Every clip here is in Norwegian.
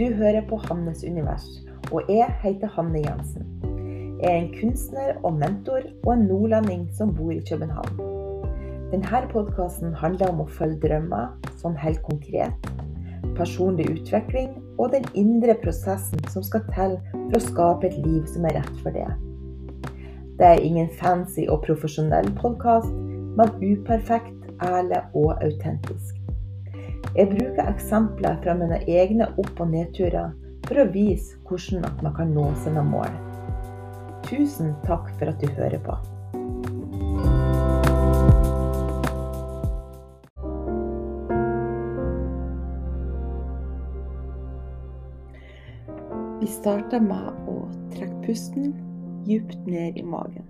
Du hører på Hannes univers, og jeg heter Hanne Jensen. Jeg er en kunstner og mentor, og en nordlending som bor i København. Denne podkasten handler om å følge drømmer, sånn helt konkret, personlig utvikling og den indre prosessen som skal til for å skape et liv som er rett for det. Det er ingen fancy og profesjonell podkast, men uperfekt, ærlig og autentisk. Jeg bruker eksempler fra mine egne opp- og nedturer for å vise hvordan man kan nå sine mål. Tusen takk for at du hører på. Vi starter med å trekke pusten djupt ned i magen.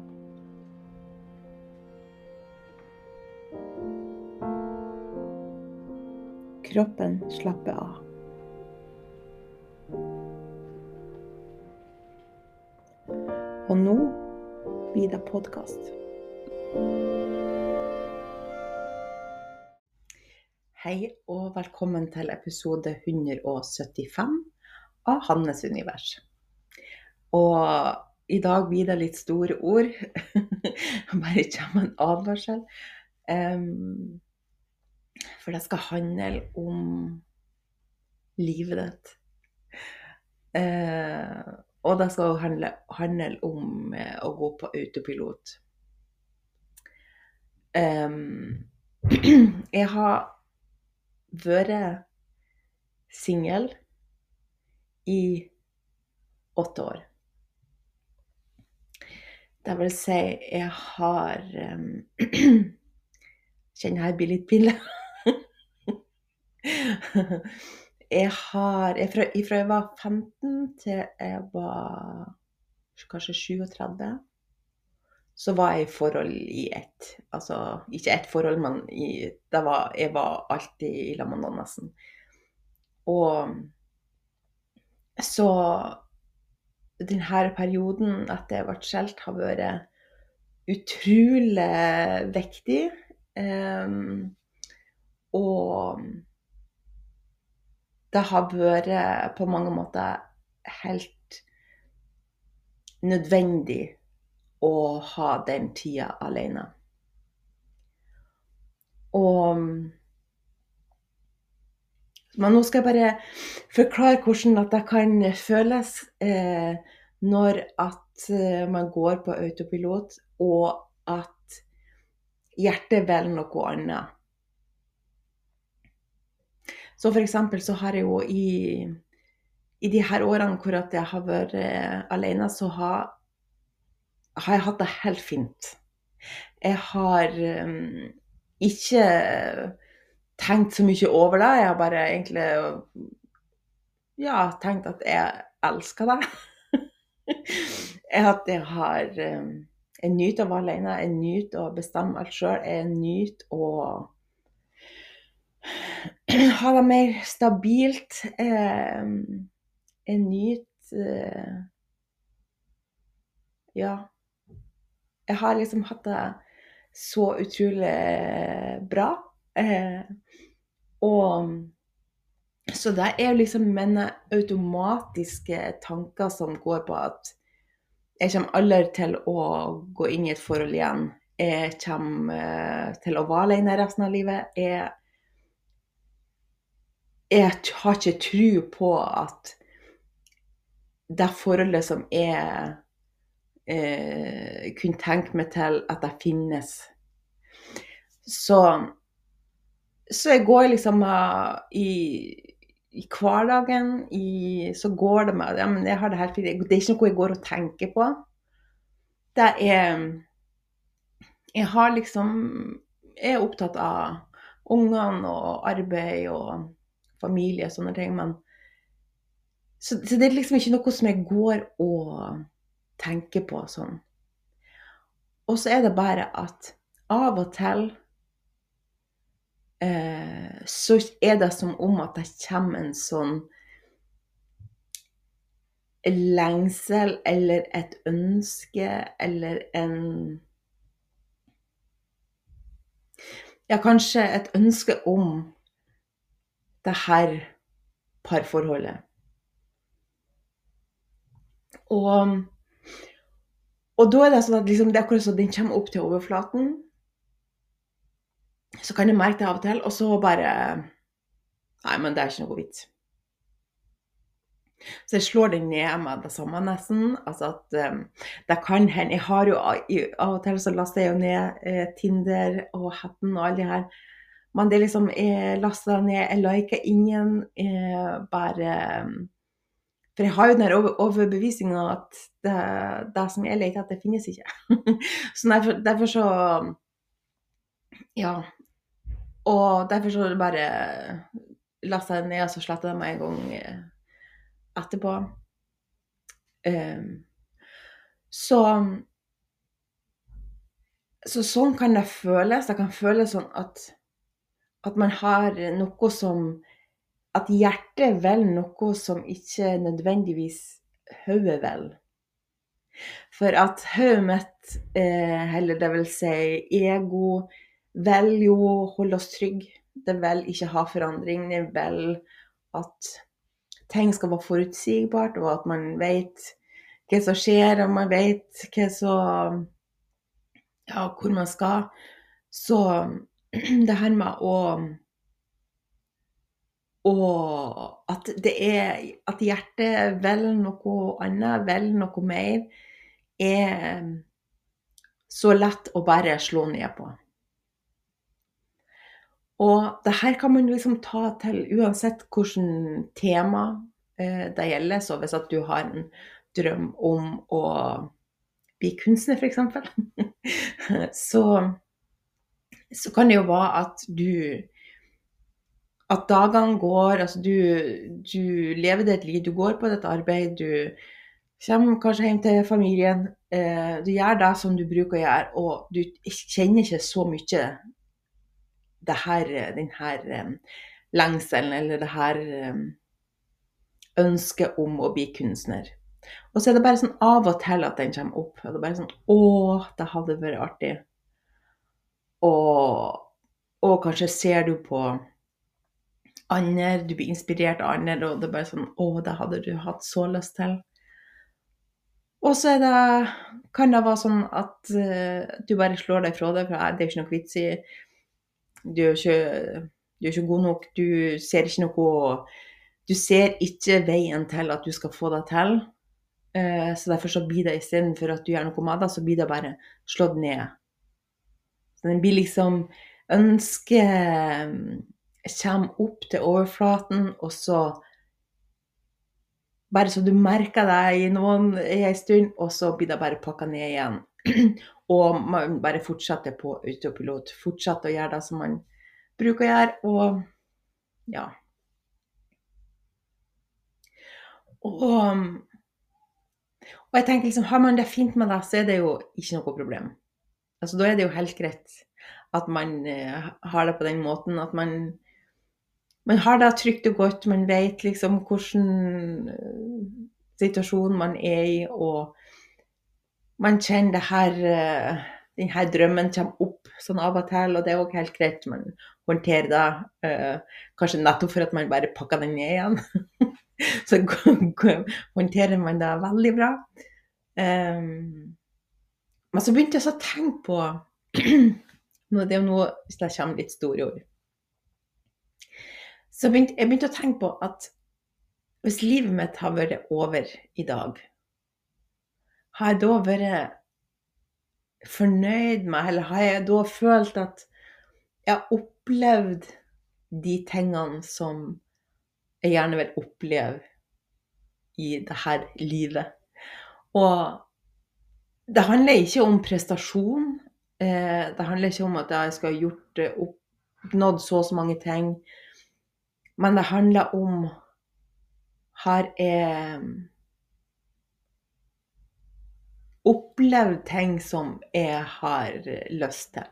Kroppen slapper av. Og nå blir det podkast. Hei og velkommen til episode 175 av Hannes univers. Og i dag blir det litt store ord. Bare kommer en advarsel. Um, for det skal handle om livet ditt. Eh, og det skal handle, handle om eh, å gå på autopilot. Um, jeg har vært singel i åtte år. Det vil si, jeg har um, Kjenner jeg blir litt pinlig. jeg har fra, fra, jeg var 15 til jeg var kanskje 37, så var jeg i forhold i ett. Altså ikke ett forhold, men i, var, jeg var alltid i lag med noen, nesten. Og så denne perioden etter jeg ble skjelt, har vært utrolig viktig. Um, og det har vært på mange måter helt nødvendig å ha den tida alene. Og Men nå skal jeg bare forklare hvordan det kan føles eh, når at eh, man går på autopilot, og at hjertet velger noe annet. Så for eksempel så har jeg jo i, i de her årene hvor at jeg har vært uh, alene, så har, har, jeg hatt det helt fint. Jeg har um, ikke tenkt så mye over det. Jeg har bare egentlig ja, tenkt at jeg elsker det. at jeg har um, Jeg nyter å være alene, jeg nyter å bestemme alt sjøl. Jeg nyter å ha det mer stabilt. Eh, jeg eh, Ja. Jeg har liksom hatt det så utrolig bra. Eh, og så det er jo liksom mine automatiske tanker som går på at jeg kommer aldri til å gå inn i et forhold igjen. Jeg kommer til å være alene resten av livet. Jeg jeg har ikke tro på at det forholdet som jeg eh, kunne tenke meg til at det finnes. Så, så jeg går liksom uh, i, i, hverdagen i, Så går det med ja, men jeg har Det helt. Det er ikke noe jeg går og tenker på. Det er Jeg har liksom Jeg er opptatt av ungene og arbeid og familie og sånne ting. Men så, så, det er liksom ikke noe som jeg går og tenker på sånn. Og så er det bare at av og til eh, så er det som om at det kommer en sånn lengsel eller et ønske eller en Ja, kanskje et ønske om det her parforholdet. Og, og da er det sånn at liksom, det er akkurat sånn den kommer opp til overflaten. Så kan jeg merke det av og til, og så bare Nei, men det er ikke noe vits. Så jeg slår den ned med det samme, nesten. Altså at um, det kan hende Jeg har jo av og til så laster jeg jo ned eh, Tinder og Hatten og alle de her men det liksom Jeg laster ned, jeg liker ingen. Jeg bare For jeg har jo den overbevisninga at det, det, som jeg leter etter, finnes ikke. så derfor, derfor, så Ja. Og derfor så bare laster jeg ned, og så sletter jeg meg en gang eh, etterpå. Um, så så sånn kan det føles. Det kan føles sånn at at man har noe som At hjertet velger noe som ikke nødvendigvis hodet vil. For at hodet mitt, eh, eller det vil si ego, vil jo holde oss trygge. Det vil ikke ha forandring. Det vil at ting skal være forutsigbart, og at man vet hva som skjer, og man vet hva som Ja, hvor man skal. Så det her med å og at det er At hjertet vil noe annet, vil noe mer, er så lett å bare slå ned på. Og det her kan man liksom ta til uansett hvilket tema eh, det gjelder. Så hvis at du har en drøm om å bli kunstner, f.eks., så så kan det jo være at du At dagene går, altså du, du lever ditt liv, du går på ditt arbeid, du kommer kanskje hjem til familien. Eh, du gjør det som du bruker å gjøre, og du kjenner ikke så mye det her, den her um, lengselen eller det her um, ønsket om å bli kunstner. Og så er det bare sånn av og til at den kommer opp. Og det er bare sånn Å, det hadde vært artig. Og, og, kanskje ser du på andre, du blir inspirert av andre, og det er bare sånn Å, det hadde du hatt så lyst til. Og så det, kan det være sånn at uh, du bare slår deg fra det, for det er ikke noe vits i Du er ikke, du er ikke god nok, du ser ikke noe Du ser ikke veien til at du skal få det til. Uh, så derfor så blir det istedenfor at du gjør noe med det, så blir det bare slått ned den blir liksom Ønsket mm, kommer opp til overflaten, og så Bare så du merker det i noen i stund, og så blir det bare pakka ned igjen. og man bare fortsetter på autopilot. Fortsetter å gjøre det som man bruker å gjøre, og ja. Og, og jeg tenker liksom, har man det fint med det, så er det jo ikke noe problem. Altså, da er det jo helt greit at man uh, har det på den måten. At man, man har det trygt og godt. Man vet liksom hvilken uh, situasjon man er i, og man kjenner det her uh, denne drømmen kommer opp sånn av og til, og det er òg helt greit. Man håndterer det. kanskje nettopp for at man bare pakker den ned igjen. så håndterer man det veldig bra. Um, men så begynte jeg å tenke på Det er jo nå hvis det kommer litt store ord. Så jeg begynte, jeg begynte å tenke på at hvis livet mitt har vært over i dag, har jeg da vært fornøyd med, eller har jeg da følt at jeg har opplevd de tingene som jeg gjerne vil oppleve i dette livet? Og det handler ikke om prestasjon. Eh, det handler ikke om at jeg skal ha gjort oppnådd så og så mange ting. Men det handler om Har jeg opplevd ting som jeg har lyst til?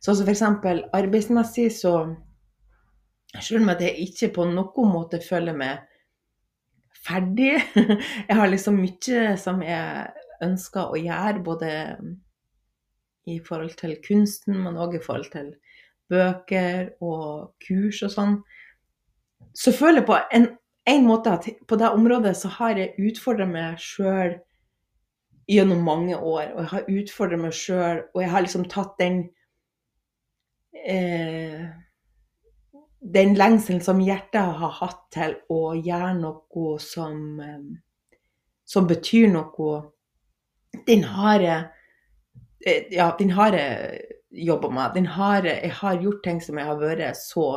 Så for eksempel arbeidsmessig så Selv om jeg ikke på noen måte føler meg ferdig Jeg har liksom mye som jeg ønsker å gjøre, både i forhold til kunsten, men òg i forhold til bøker og kurs og sånn. Så føler jeg på en, en måte at på det området så har jeg utfordra meg sjøl gjennom mange år. Og jeg har utfordra meg sjøl, og jeg har liksom tatt den eh, Den lengselen som hjertet har hatt til å gjøre noe som, eh, som betyr noe, den har jeg eh, Ja, den harde jobba med. Den har, jeg har gjort ting som jeg har vært så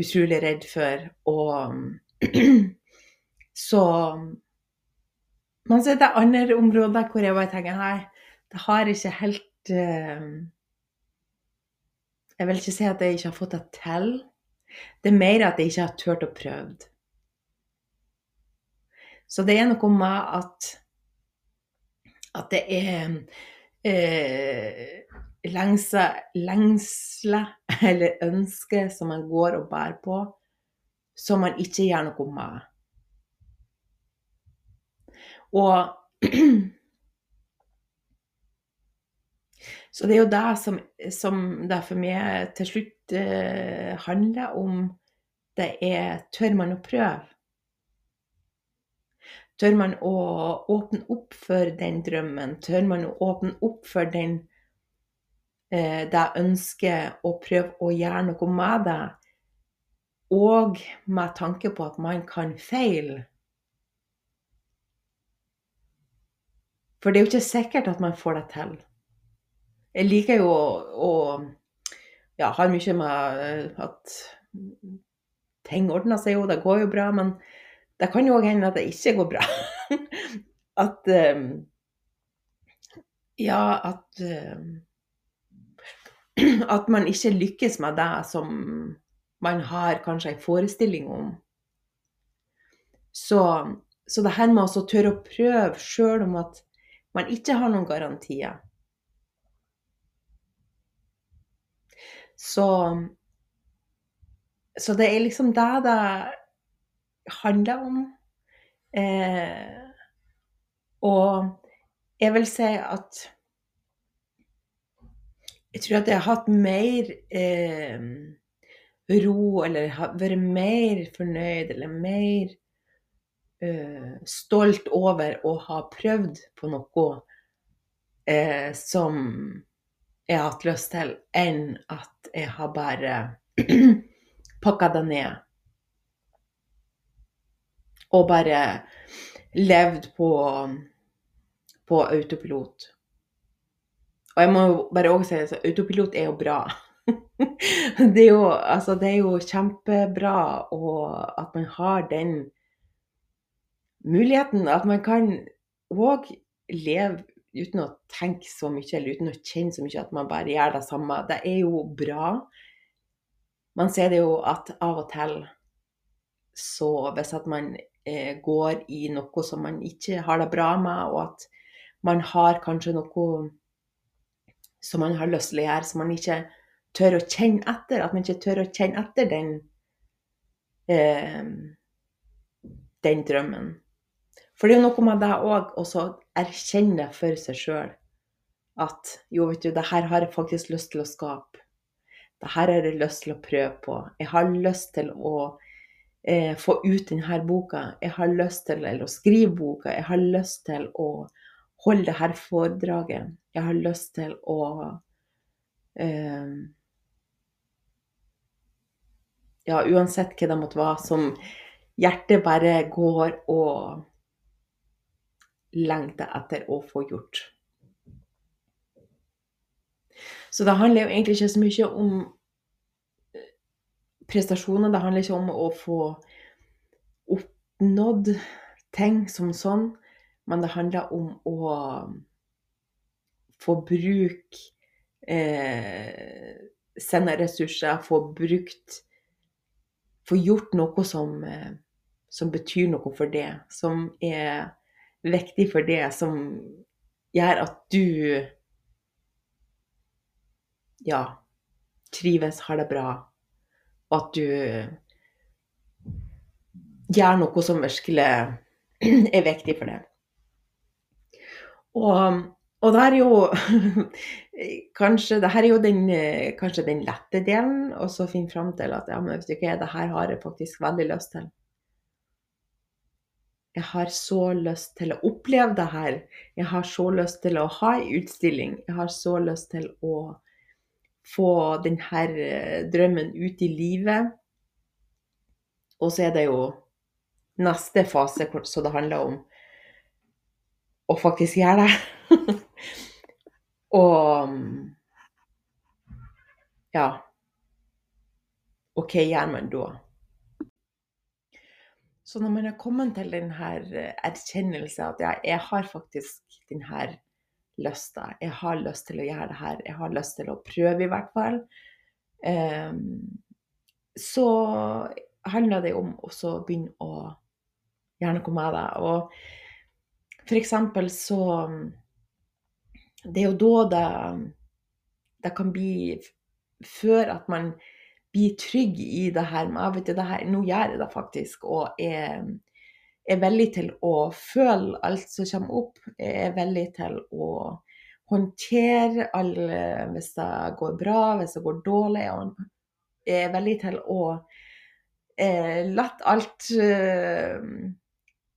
utrolig redd for. Og så Men så er det andre områder hvor jeg bare tenker nei, det har ikke helt uh, Jeg vil ikke si at jeg ikke har fått det til. Det er mer at jeg ikke har turt å prøve. Så det er noe med at at det er eh, lengsler, eller ønsker som man går og bærer på, som man ikke gjør noe med. Og Så det er jo det som, som det for meg til slutt eh, handler om. Det er tør man å prøve? Tør man å åpne opp for den drømmen? Tør man å åpne opp for den eh, det ønsker å prøve å gjøre noe med det, og med tanke på at man kan feile. For det er jo ikke sikkert at man får det til. Jeg liker jo å, å ja, har mye med eh, at ting ordner seg jo, det går jo bra, men det kan jo òg hende at det ikke går bra. at um, Ja, at um, at man ikke lykkes med det som man har kanskje en forestilling om. Så, så det her med å tørre å prøve sjøl om at man ikke har noen garantier. Så, så det er liksom det det handler om. Eh, og jeg vil si at jeg tror at jeg har hatt mer eh, ro, eller vært mer fornøyd, eller mer eh, stolt over å ha prøvd på noe eh, som jeg har hatt lyst til, enn at jeg har bare pakka det ned. Og bare levd på, på autopilot. Og jeg må jo bare også si at autopilot er jo bra. det, er jo, altså, det er jo kjempebra at man har den muligheten. At man kan òg leve uten å tenke så mye eller uten å kjenne så mye at man bare gjør det samme. Det er jo bra. Man ser det jo at av og til så hvis at man går i noe som man ikke har det bra med, og at man har kanskje noe som man har lyst til å gjøre, som man ikke tør å kjenne etter. At man ikke tør å kjenne etter den, eh, den drømmen. For det er jo noe med det òg, å erkjenne det for seg sjøl. At jo, vet du, det her har jeg faktisk lyst til å skape. Det her har jeg lyst til å prøve på. Jeg har lyst til å eh, få ut denne boka. Jeg har lyst til å skrive boka. Jeg har lyst til å holde dette foredraget. Jeg har lyst til å eh, ja, uansett hva det måtte være, som hjertet bare går og lengter etter å få gjort. Så det handler jo egentlig ikke så mye om prestasjoner. Det handler ikke om å få oppnådd ting som sånn, men det handler om å få bruke eh, sine ressurser, få brukt Få gjort noe som, eh, som betyr noe for det, som er viktig for det, som gjør at du ja, trives, har det bra, og at du gjør noe som virkelig er viktig for deg. Og, og det er jo kanskje, det her er jo den, kanskje den lette delen, og så finne fram til at ja, men vet du hva, det her har jeg faktisk veldig lyst til. Jeg har så lyst til å oppleve det her. Jeg har så lyst til å ha en utstilling. Jeg har så lyst til å få denne eh, drømmen ut i livet. Og så er det jo neste fase så det handler om å faktisk gjøre det. og ja. Og hva gjør man da? Så når man har kommet til denne eh, erkjennelsen at ja, jeg har faktisk denne lysta, jeg har lyst til å gjøre det her, jeg har lyst til å prøve i hvert fall, um, så handler det om å begynne å gjerne komme med deg. Og for eksempel så Det er jo da det, det kan bli Før at man blir trygg i det her med vet du, det her, Nå gjør jeg det faktisk, og er, er villig til å føle alt som kommer opp. Jeg er villig til å håndtere alle hvis det går bra, hvis det går dårlig. Jeg er villig til å eh, la alt eh,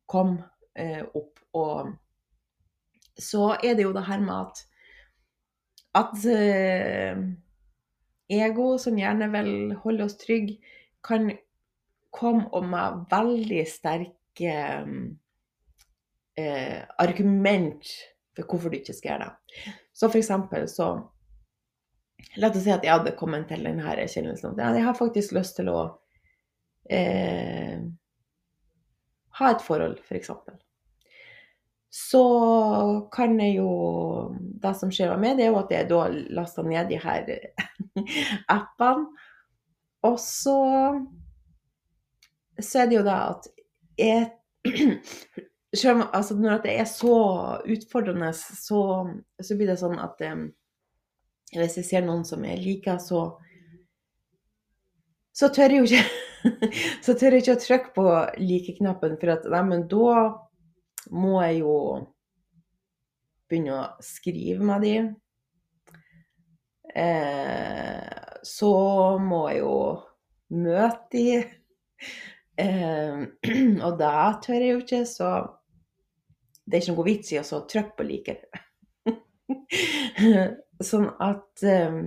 komme eh, opp. Og så er det jo det her med at, at eh, ego, som gjerne vil holde oss trygge, kan komme og med veldig sterke eh, argument for hvorfor du ikke skal gjøre det. Så for eksempel så La oss si at jeg hadde kommet til denne erkjennelsen at jeg har faktisk lyst til å eh, ha et forhold, f.eks. For så kan jeg jo Det som skjer med meg, det er jo at jeg da laster ned de her appene. Og så så er det jo da at jeg selv, altså Når det er så utfordrende, så, så blir det sånn at um, hvis jeg ser noen som jeg liker, så så tør jeg jo ikke så tør jeg ikke å trykke på like-knappen, for at nei, men da må jeg jo begynne å skrive med de. Eh, så må jeg jo møte de. Eh, og da tør jeg jo ikke, så det er ikke noe vits i å trykke på liker. sånn at eh,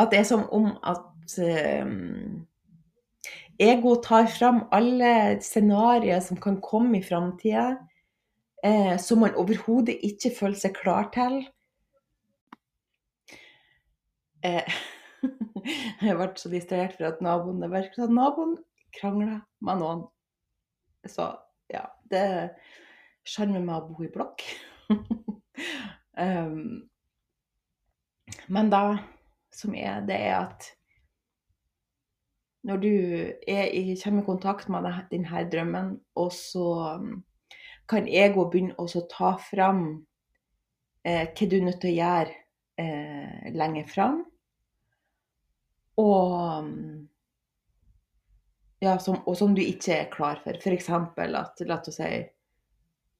At det er som om at eh, Ego tar fram alle scenarioer som kan komme i framtida, eh, som man overhodet ikke føler seg klar til. Eh, jeg ble så distrahert for at naboen det virket som naboen krangla med noen. Så ja, det sjarmen med å bo i blokk. um, men da som er, det er at når du er, kommer i kontakt med denne drømmen, og så um, kan egoet begynne å ta fram eh, hva du er nødt til å gjøre eh, lenger fram. Og, um, ja, som, og som du ikke er klar for. F.eks. at la oss si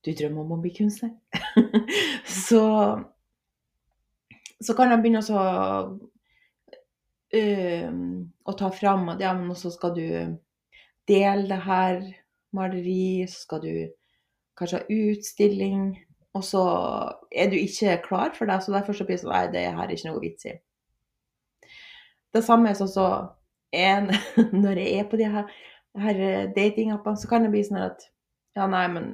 du drømmer om å bli kunstner. så, så kan jeg begynne å og ta fram at ja, men så skal du dele det her maleri, så skal du kanskje ha utstilling, og så er du ikke klar for det, så derfor så blir det sånn Nei, det her er ikke noe vits i. Det samme er sånn så en, når jeg er på de her, her datingappene, så kan det bli sånn at Ja, nei, men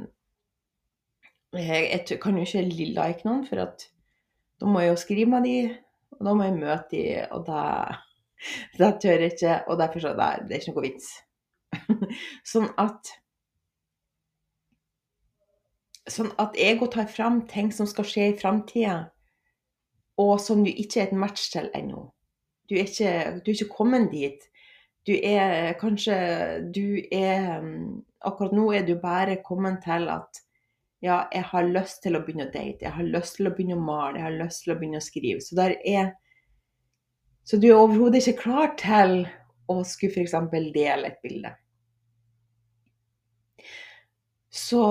jeg, jeg kan jo ikke like noen, for at da må jeg jo skrive med de, og da må jeg møte de, og da, det tør jeg ikke. Og derfor så det er ikke noe vits. sånn at Sånn at ego tar fram ting som skal skje i framtida, og som du ikke er et match til ennå. Du er ikke, du er ikke kommet dit. Du er kanskje Du er Akkurat nå er du bare kommet til at ja, jeg har lyst til å begynne å date, jeg har lyst til å begynne å male, jeg har lyst til å begynne å skrive. Så, er, så du er overhodet ikke klar til å skulle f.eks. dele et bilde. Så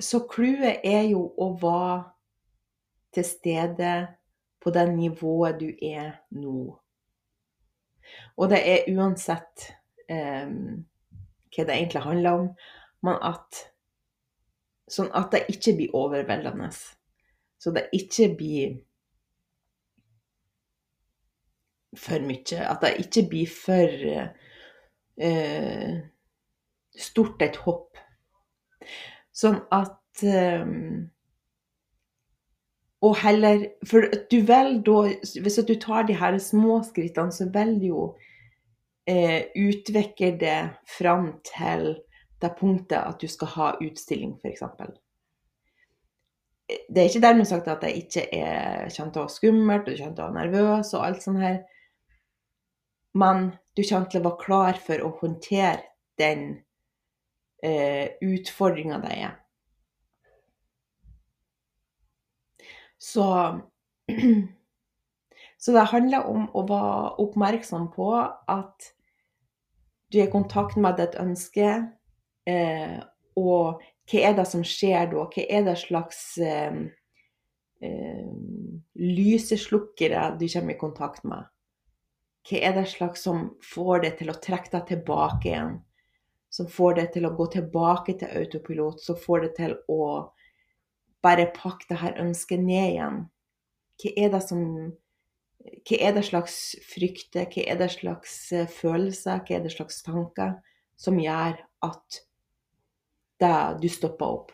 så clouet er jo å være til stede på det nivået du er nå. Og det er uansett eh, hva det egentlig handler om, men at Sånn at det ikke blir overveldende. Så det ikke blir for mye. At det ikke blir for eh, stort et hopp. Sånn at um, Og heller For du velger da Hvis du tar de her små skrittene, så velger jo eh, utvikle det fram til det punktet at du skal ha utstilling, f.eks. Det er ikke dermed sagt at jeg ikke er, kommer å være skummelt, og kommer å være nervøs og alt sånt her. Men du kommer til å være klar for å håndtere den eh, utfordringa det er. Så, så det handler om å være oppmerksom på at du er i kontakt med ditt ønske, eh, og hva er det som skjer da? Hva er det slags eh, eh, lyseslukkere du kommer i kontakt med? Hva er det slags som får deg til å trekke deg tilbake igjen? som får deg til å gå tilbake til autopilot, som får deg til å bare pakke det her ønsket ned igjen. Hva er det som Hva er det slags frykter, hva er det slags eh, følelser, hva er det slags tanker som gjør at det, du stopper opp?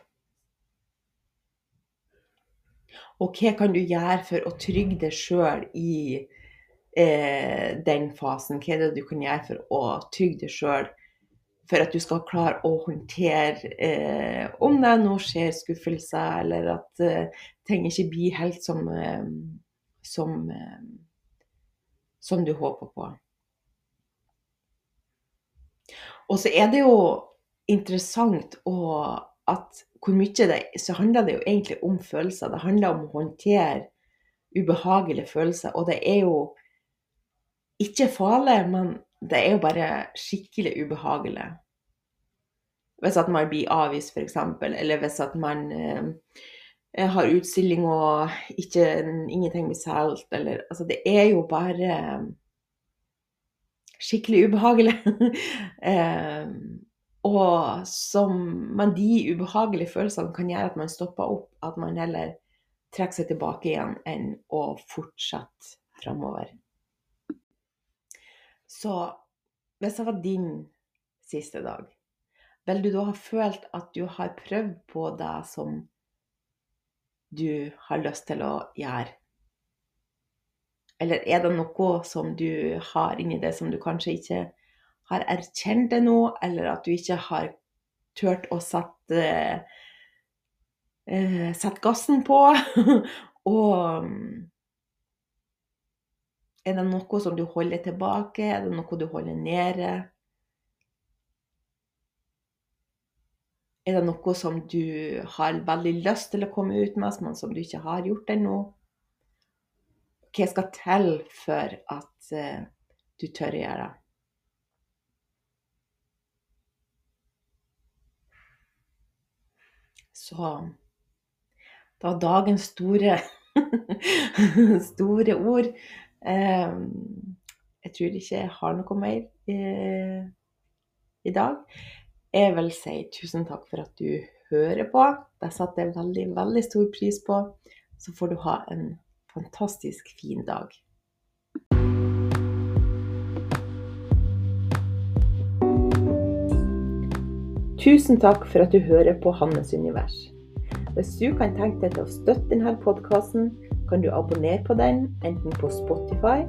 Og hva kan du gjøre for å trygge deg sjøl i eh, den fasen? Hva er det du kan gjøre for å trygge deg sjøl for at du skal klare å håndtere eh, om det nå skjer skuffelser, eller at eh, ting ikke blir helt som, eh, som, eh, som du håper på. Og så er det jo interessant at hvor mye det så handler det jo egentlig om følelser. Det handler om å håndtere ubehagelige følelser. Og det er jo ikke farlig, men det er jo bare skikkelig ubehagelig. Hvis at man blir avvist, f.eks., eller hvis at man eh, har utstilling og ikke, ingenting blir solgt, eller Altså, det er jo bare skikkelig ubehagelig. eh, og som Men de ubehagelige følelsene kan gjøre at man stopper opp, at man heller trekker seg tilbake igjen enn å fortsette framover. Så hvis det var din siste dag, vil du da ha følt at du har prøvd på det som du har lyst til å gjøre? Eller er det noe som du har inni det som du kanskje ikke har erkjent ennå, eller at du ikke har turt å sette, eh, sette gassen på? og er det noe som du holder tilbake? Er det noe du holder nede? Er det noe som du har veldig lyst til å komme ut med, men som du ikke har gjort ennå? Hva skal til for at uh, du tør å gjøre det? Så det var dagens store, store ord. Ehm, jeg tror ikke jeg har noe mer i, i dag. Jeg vil si tusen takk for at du hører på. Det setter jeg veldig, veldig stor pris på. Så får du ha en fantastisk fin dag. Tusen takk for at du hører på Hannes univers. Hvis du kan tenke deg til å støtte denne podkasten, kan du abonnere på den enten på Spotify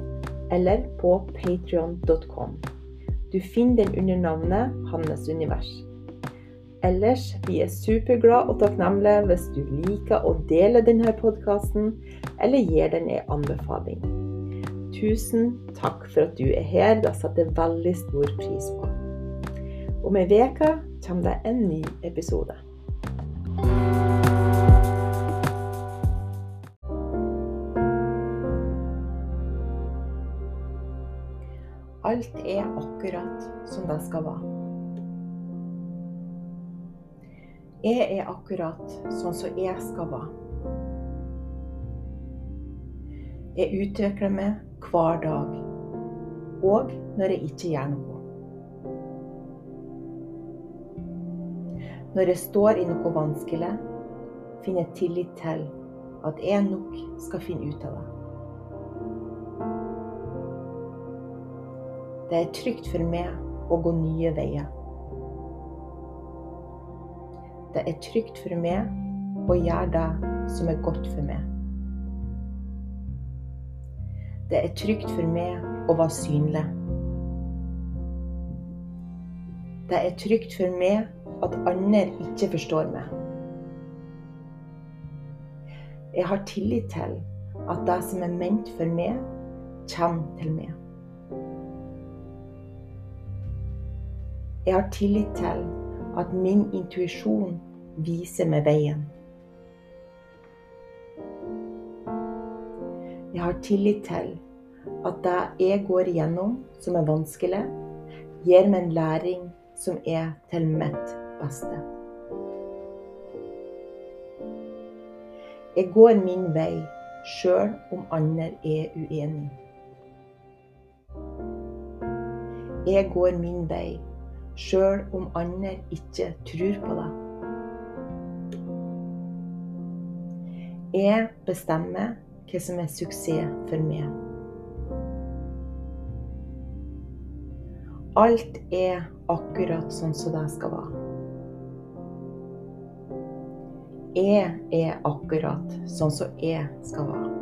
eller på patrion.com. Du finner den under navnet Hannes univers. Ellers, vi er superglade og takknemlige hvis du liker å dele denne podkasten, eller gir den en anbefaling. Tusen takk for at du er her. Det setter jeg veldig stor pris på. Om ei uke kommer det en ny episode. Alt er akkurat som det skal være. Jeg er akkurat sånn som jeg skal være. Jeg utvikler meg hver dag, og når jeg ikke gjør noe. Når jeg står i noe vanskelig, finner jeg tillit til at jeg nok skal finne ut av det. Det er trygt for meg å gå nye veier. Det er trygt for meg å gjøre det som er godt for meg. Det er trygt for meg å være synlig. Det er trygt for meg at andre ikke forstår meg. Jeg har tillit til at det som er ment for meg, kommer til meg. Jeg har tillit til at min intuisjon viser meg veien. Jeg har tillit til at det jeg går igjennom som er vanskelig, gir meg en læring som er til mitt beste. Jeg går min vei sjøl om andre er uenig. Jeg går min vei sjøl om andre ikke tror på deg. Jeg bestemmer hva som er suksess for meg. Alt er akkurat sånn som det skal være. Jeg er akkurat sånn som jeg skal være.